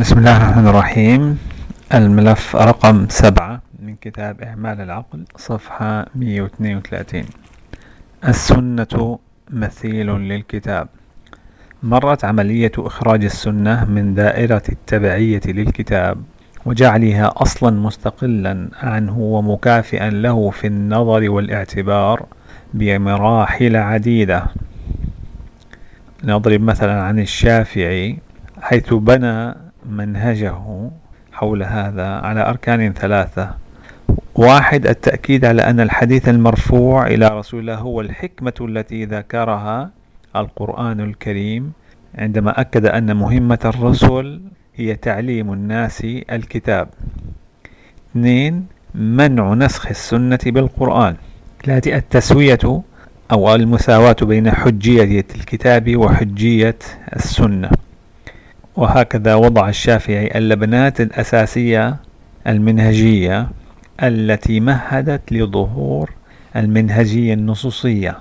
بسم الله الرحمن الرحيم الملف رقم سبعة من كتاب إعمال العقل صفحة 132 السنة مثيل للكتاب مرت عملية إخراج السنة من دائرة التبعية للكتاب وجعلها أصلا مستقلا عنه ومكافئا له في النظر والاعتبار بمراحل عديدة نضرب مثلا عن الشافعي حيث بنى منهجه حول هذا على أركان ثلاثة. واحد التأكيد على أن الحديث المرفوع إلى رسول الله هو الحكمة التي ذكرها القرآن الكريم عندما أكد أن مهمة الرسل هي تعليم الناس الكتاب. اثنين منع نسخ السنة بالقرآن. ثلاثة التسوية أو المساواة بين حجية الكتاب وحجية السنة. وهكذا وضع الشافعي اللبنات الأساسية المنهجية التي مهدت لظهور المنهجية النصوصية.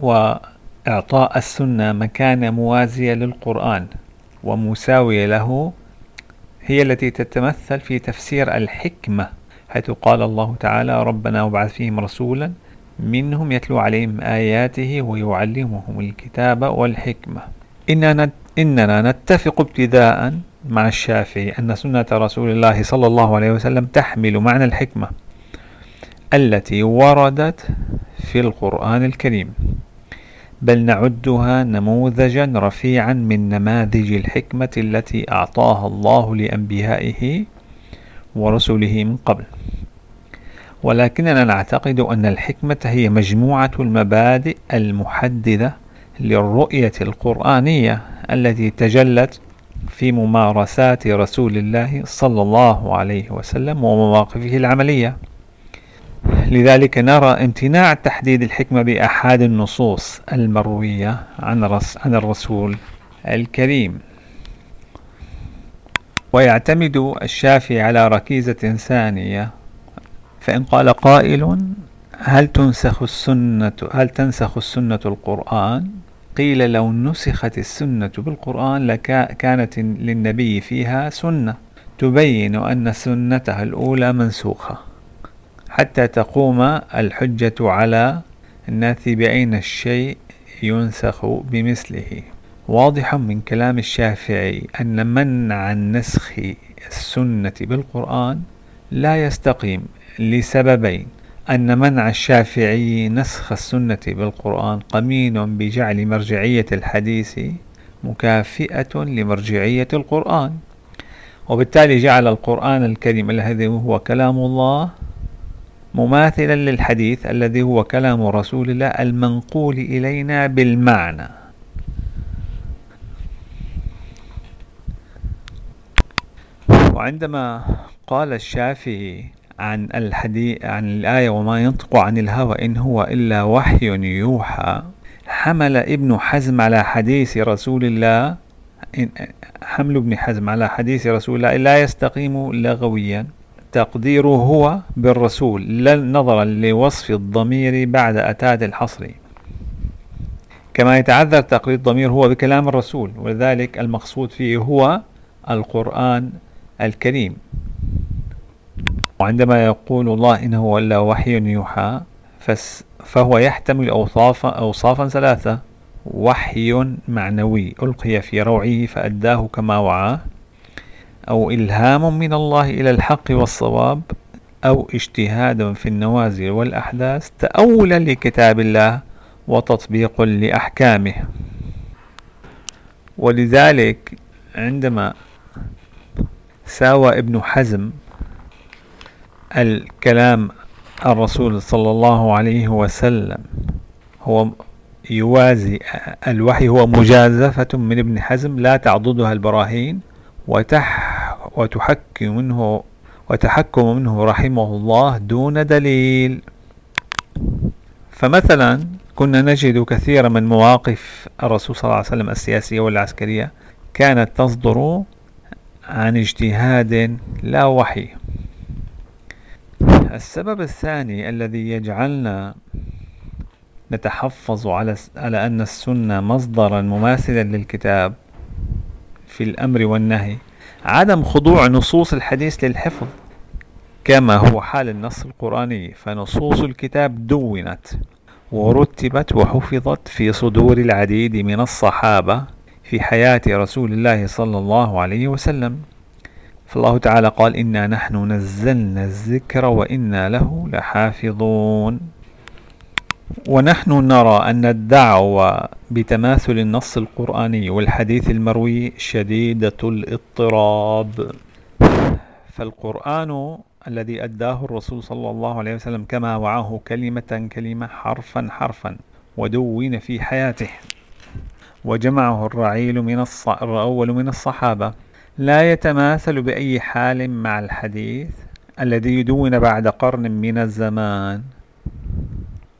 وإعطاء السنة مكانة موازية للقرآن ومساوية له هي التي تتمثل في تفسير الحكمة حيث قال الله تعالى ربنا وبعث فيهم رسولا منهم يتلو عليهم آياته ويعلمهم الكتاب والحكمة. إننا, إننا نتفق ابتداء مع الشافعي أن سنة رسول الله صلى الله عليه وسلم تحمل معنى الحكمة التي وردت في القرآن الكريم. بل نعدها نموذجا رفيعا من نماذج الحكمة التي أعطاها الله لأنبيائه ورسله من قبل. ولكننا نعتقد أن الحكمة هي مجموعة المبادئ المحددة للرؤية القرآنية التي تجلت في ممارسات رسول الله صلى الله عليه وسلم ومواقفه العملية. لذلك نرى امتناع تحديد الحكمة بأحد النصوص المروية عن عن الرسول الكريم. ويعتمد الشافعي على ركيزة ثانية فإن قال قائل هل تنسخ السنة هل تنسخ السنة القرآن؟ قيل لو نسخت السنة بالقرآن لكانت للنبي فيها سنة. تبين أن سنته الأولى منسوخة. حتى تقوم الحجة على الناس بأين الشيء ينسخ بمثله. واضح من كلام الشافعي أن منع النسخ السنة بالقرآن لا يستقيم. لسببين أن منع الشافعي نسخ السنة بالقرآن قمين بجعل مرجعية الحديث مكافئة لمرجعية القرآن. وبالتالي جعل القرآن الكريم الذي هو كلام الله مماثلا للحديث الذي هو كلام رسول الله المنقول إلينا بالمعنى. وعندما قال الشافعي عن الحديث عن الآية وما ينطق عن الهوى إن هو إلا وحي يوحى. حمل ابن حزم على حديث رسول الله. حمل ابن حزم على حديث رسول الله. لا يستقيم لغويا. تقديره هو بالرسول. نظرا لوصف الضمير بعد أتاة الحصر. كما يتعذر تقرير الضمير هو بكلام الرسول. ولذلك المقصود فيه هو القرآن الكريم. وعندما يقول الله إنه إلا وحي يوحى فهو يحتمل أوصافا أوصافا ثلاثة. وحي معنوي ألقي في روعه فأداه كما وعاه أو إلهام من الله إلى الحق والصواب. أو اجتهاد في النوازل والأحداث. تأولا لكتاب الله وتطبيق لأحكامه. ولذلك عندما ساوى ابن حزم الكلام الرسول صلى الله عليه وسلم. هو يوازي الوحي هو مجازفة من ابن حزم لا تعضدها البراهين وتح وتحكم منه وتحكم منه رحمه الله دون دليل. فمثلا كنا نجد كثيرا من مواقف الرسول صلى الله عليه وسلم السياسية والعسكرية كانت تصدر عن اجتهاد لا وحي. السبب الثاني الذي يجعلنا نتحفظ على على أن السنة مصدرا مماثلا للكتاب في الأمر والنهي عدم خضوع نصوص الحديث للحفظ كما هو حال النص القرآني فنصوص الكتاب دونت ورتبت وحفظت في صدور العديد من الصحابة في حياة رسول الله صلى الله عليه وسلم. فالله تعالى قال إنا نحن نزلنا الذكر وإنا له لحافظون. ونحن نرى أن الدعوة بتماثل النص القرآني والحديث المروي شديدة الاضطراب. فالقرآن الذي أداه الرسول صلى الله عليه وسلم كما وعاه كلمة كلمة حرفا حرفا ودون في حياته. وجمعه الرعيل من الص... الأول من الصحابة. لا يتماثل بأي حال مع الحديث الذي يدون بعد قرن من الزمان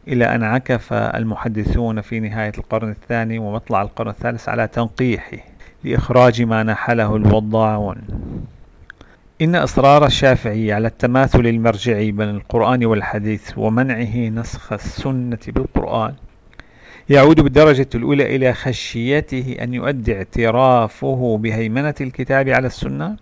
إلى أن عكف المحدثون في نهاية القرن الثاني ومطلع القرن الثالث على تنقيحه لإخراج ما نحله الوضاعون. إن إصرار الشافعي على التماثل المرجعي بين القرآن والحديث ومنعه نسخ السنة بالقرآن يعود بالدرجة الأولى إلى خشيته أن يؤدي اعترافه بهيمنة الكتاب على السنة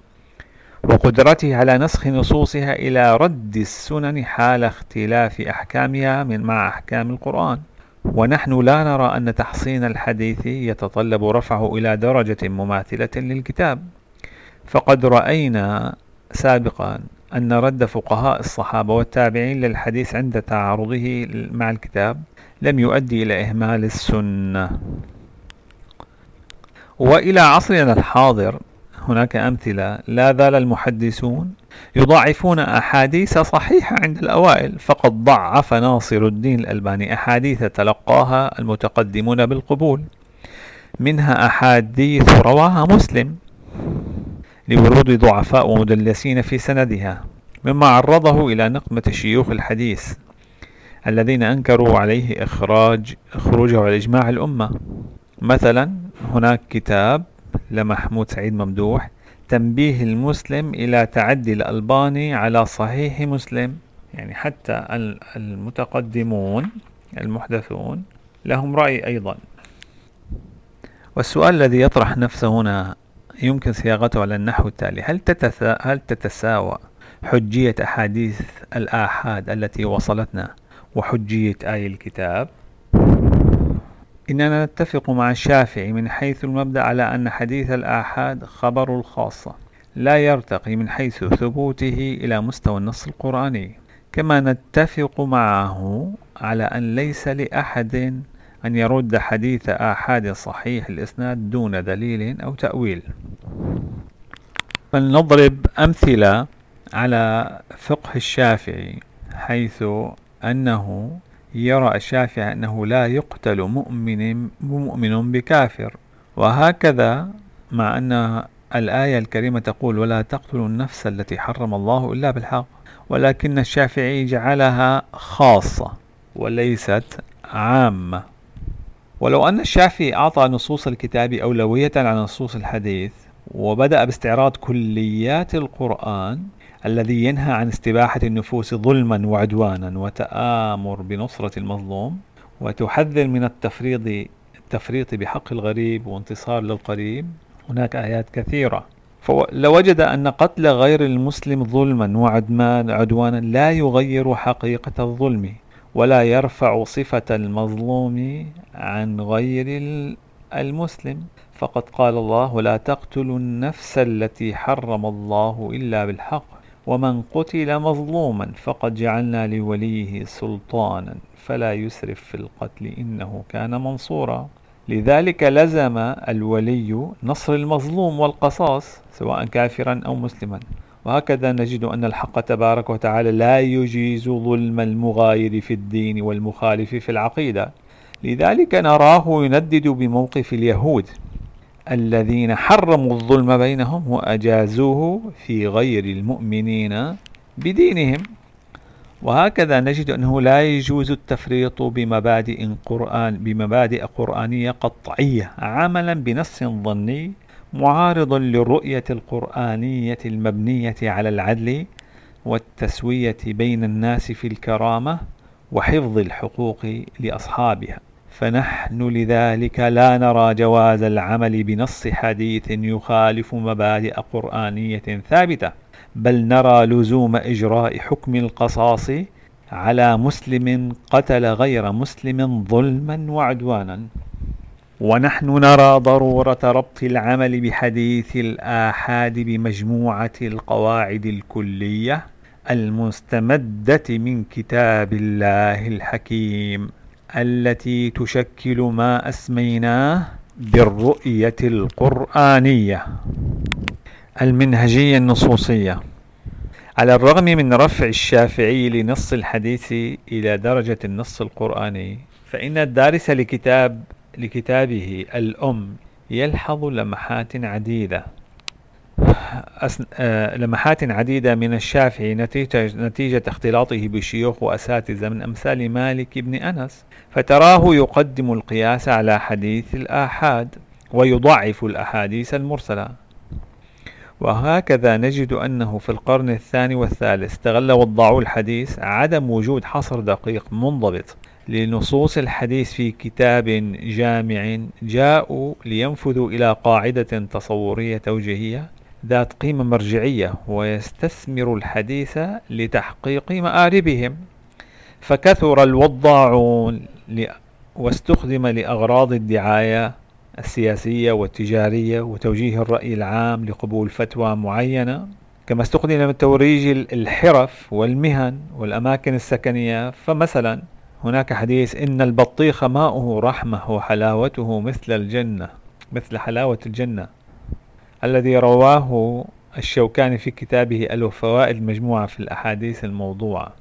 وقدرته على نسخ نصوصها إلى رد السنن حال اختلاف أحكامها من مع أحكام القرآن. ونحن لا نرى أن تحصين الحديث يتطلب رفعه إلى درجة مماثلة للكتاب. فقد رأينا سابقا أن رد فقهاء الصحابة والتابعين للحديث عند تعارضه مع الكتاب لم يؤدي إلى إهمال السنة. وإلى عصرنا الحاضر هناك أمثلة. لا زال المحدثون يضاعفون أحاديث صحيحة عند الأوائل فقد ضعف ناصر الدين الألباني أحاديث تلقاها المتقدمون بالقبول. منها أحاديث رواها مسلم لورود ضعفاء ومدلسين في سندها مما عرضه إلى نقمة شيوخ الحديث. الذين أنكروا عليه إخراج خروجه على إجماع الأمة. مثلا هناك كتاب لمحمود سعيد ممدوح تنبيه المسلم إلى تعدي الألباني على صحيح مسلم. يعني حتى المتقدمون المحدثون لهم رأي أيضا. والسؤال الذي يطرح نفسه هنا يمكن صياغته على النحو التالي. هل, تتسا هل تتساوى حجية أحاديث الآحاد التي وصلتنا وحجية آي الكتاب. إننا نتفق مع الشافعي من حيث المبدأ على أن حديث الآحاد خبر الخاصة لا يرتقي من حيث ثبوته إلى مستوى النص القرآني. كما نتفق معه على أن ليس لأحد أن يرد حديث آحاد صحيح الإسناد دون دليل أو تأويل. فلنضرب أمثلة على فقه الشافعي حيث أنه يرى الشافعي أنه لا يقتل مؤمن مؤمن بكافر. وهكذا مع أن الآية الكريمة تقول ولا تقتلوا النفس التي حرم الله إلا بالحق ولكن الشافعي جعلها خاصة وليست عامة. ولو أن الشافعي أعطى نصوص الكتاب أولوية على نصوص الحديث وبدأ باستعراض كليات القرآن الذي ينهى عن استباحة النفوس ظلما وعدوانا وتآمر بنصرة المظلوم وتحذر من التفريط التفريط بحق الغريب وانتصار للقريب. هناك آيات كثيرة. فلوجد أن قتل غير المسلم ظلما وعدوانا لا يغير حقيقة الظلم ولا يرفع صفة المظلوم عن غير المسلم. فقد قال الله لا تقتلوا النفس التي حرم الله إلا بالحق ومن قتل مظلوما فقد جعلنا لوليه سلطانا فلا يسرف في القتل إنه كان منصورا. لذلك لزم الولي نصر المظلوم والقصاص سواء كافرا أو مسلما. وهكذا نجد أن الحق تبارك وتعالى لا يجيز ظلم المغاير في الدين والمخالف في العقيدة. لذلك نراه يندد بموقف اليهود. الذين حرموا الظلم بينهم وأجازوه في غير المؤمنين بدينهم. وهكذا نجد أنه لا يجوز التفريط بمبادئ قرآن بمبادئ قرآنية قطعية عملا بنص ظني معارض للرؤية القرآنية المبنية على العدل والتسوية بين الناس في الكرامة وحفظ الحقوق لأصحابها. فنحن لذلك لا نرى جواز العمل بنص حديث يخالف مبادئ قرآنية ثابتة بل نرى لزوم إجراء حكم القصاص على مسلم قتل غير مسلم ظلما وعدوانا. ونحن نرى ضرورة ربط العمل بحديث الآحاد بمجموعة القواعد الكلية المستمدة من كتاب الله الحكيم. التي تشكل ما أسميناه بالرؤية القرآنية المنهجية النصوصية. على الرغم من رفع الشافعي لنص الحديث إلى درجة النص القرآني فإن الدارس لكتاب لكتابه الأم يلحظ لمحات عديدة. لمحات عديدة من الشافعي نتيجة, نتيجة اختلاطه بشيوخ وأساتذة من أمثال مالك بن أنس فتراه يقدم القياس على حديث الآحاد ويضعف الأحاديث المرسلة. وهكذا نجد أنه في القرن الثاني والثالث استغل وضعوا الحديث عدم وجود حصر دقيق منضبط لنصوص الحديث في كتاب جامع جاءوا لينفذوا إلى قاعدة تصورية توجيهية ذات قيمة مرجعية ويستثمر الحديث لتحقيق مآربهم. فكثر الوضاعون واستخدم لأغراض الدعاية السياسية والتجارية وتوجيه الرأي العام لقبول فتوى معينة كما استخدم لتوريج الحرف والمهن والأماكن السكنية. فمثلا هناك حديث إن البطيخ ماؤه رحمة وحلاوته مثل الجنة مثل حلاوة الجنة. الذي رواه الشوكاني في كتابه الفوائد المجموعة في الأحاديث الموضوعة.